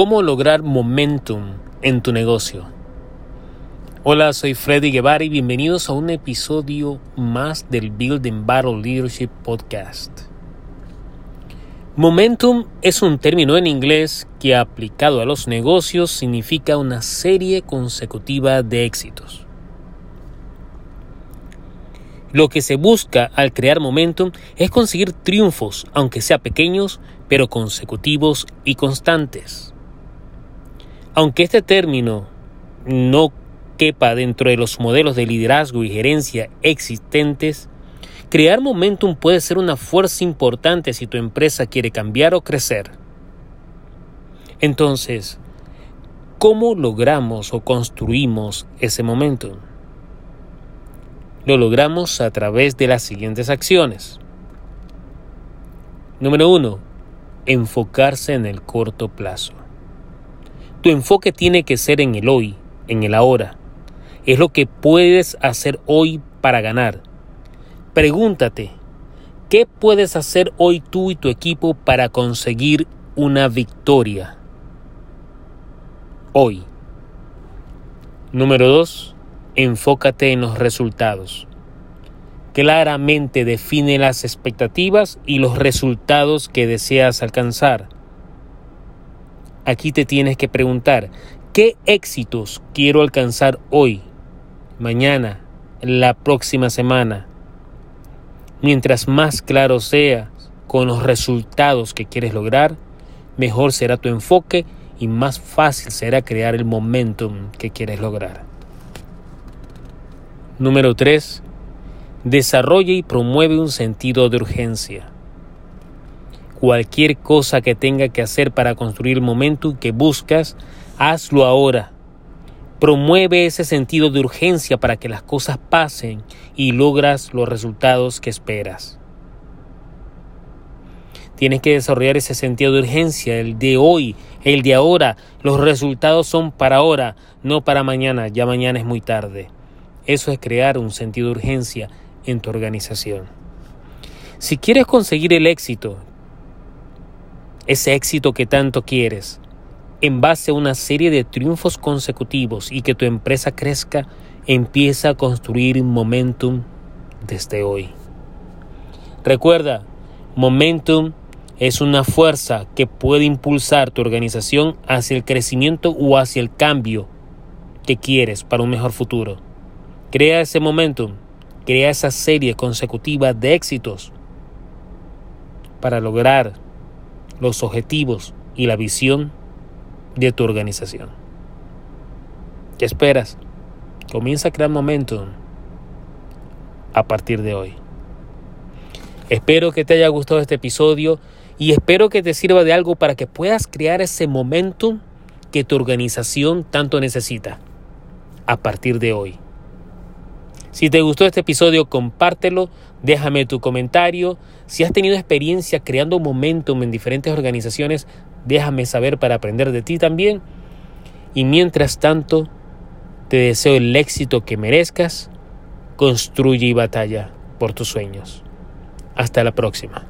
¿Cómo lograr momentum en tu negocio? Hola, soy Freddy Guevara y bienvenidos a un episodio más del Building Battle Leadership Podcast. Momentum es un término en inglés que aplicado a los negocios significa una serie consecutiva de éxitos. Lo que se busca al crear momentum es conseguir triunfos, aunque sea pequeños, pero consecutivos y constantes. Aunque este término no quepa dentro de los modelos de liderazgo y gerencia existentes, crear momentum puede ser una fuerza importante si tu empresa quiere cambiar o crecer. Entonces, ¿cómo logramos o construimos ese momentum? Lo logramos a través de las siguientes acciones. Número 1. Enfocarse en el corto plazo. Tu enfoque tiene que ser en el hoy, en el ahora. Es lo que puedes hacer hoy para ganar. Pregúntate, ¿qué puedes hacer hoy tú y tu equipo para conseguir una victoria? Hoy. Número 2. Enfócate en los resultados. Claramente define las expectativas y los resultados que deseas alcanzar aquí te tienes que preguntar, ¿qué éxitos quiero alcanzar hoy, mañana, la próxima semana? Mientras más claro seas con los resultados que quieres lograr, mejor será tu enfoque y más fácil será crear el momentum que quieres lograr. Número 3. Desarrolla y promueve un sentido de urgencia cualquier cosa que tenga que hacer para construir el momento que buscas, hazlo ahora. Promueve ese sentido de urgencia para que las cosas pasen y logras los resultados que esperas. Tienes que desarrollar ese sentido de urgencia, el de hoy, el de ahora. Los resultados son para ahora, no para mañana. Ya mañana es muy tarde. Eso es crear un sentido de urgencia en tu organización. Si quieres conseguir el éxito, ese éxito que tanto quieres, en base a una serie de triunfos consecutivos y que tu empresa crezca, empieza a construir momentum desde hoy. Recuerda, momentum es una fuerza que puede impulsar tu organización hacia el crecimiento o hacia el cambio que quieres para un mejor futuro. Crea ese momentum, crea esa serie consecutiva de éxitos para lograr los objetivos y la visión de tu organización. ¿Qué esperas? Comienza a crear momentum a partir de hoy. Espero que te haya gustado este episodio y espero que te sirva de algo para que puedas crear ese momentum que tu organización tanto necesita a partir de hoy. Si te gustó este episodio, compártelo, déjame tu comentario. Si has tenido experiencia creando momentum en diferentes organizaciones, déjame saber para aprender de ti también. Y mientras tanto, te deseo el éxito que merezcas. Construye y batalla por tus sueños. Hasta la próxima.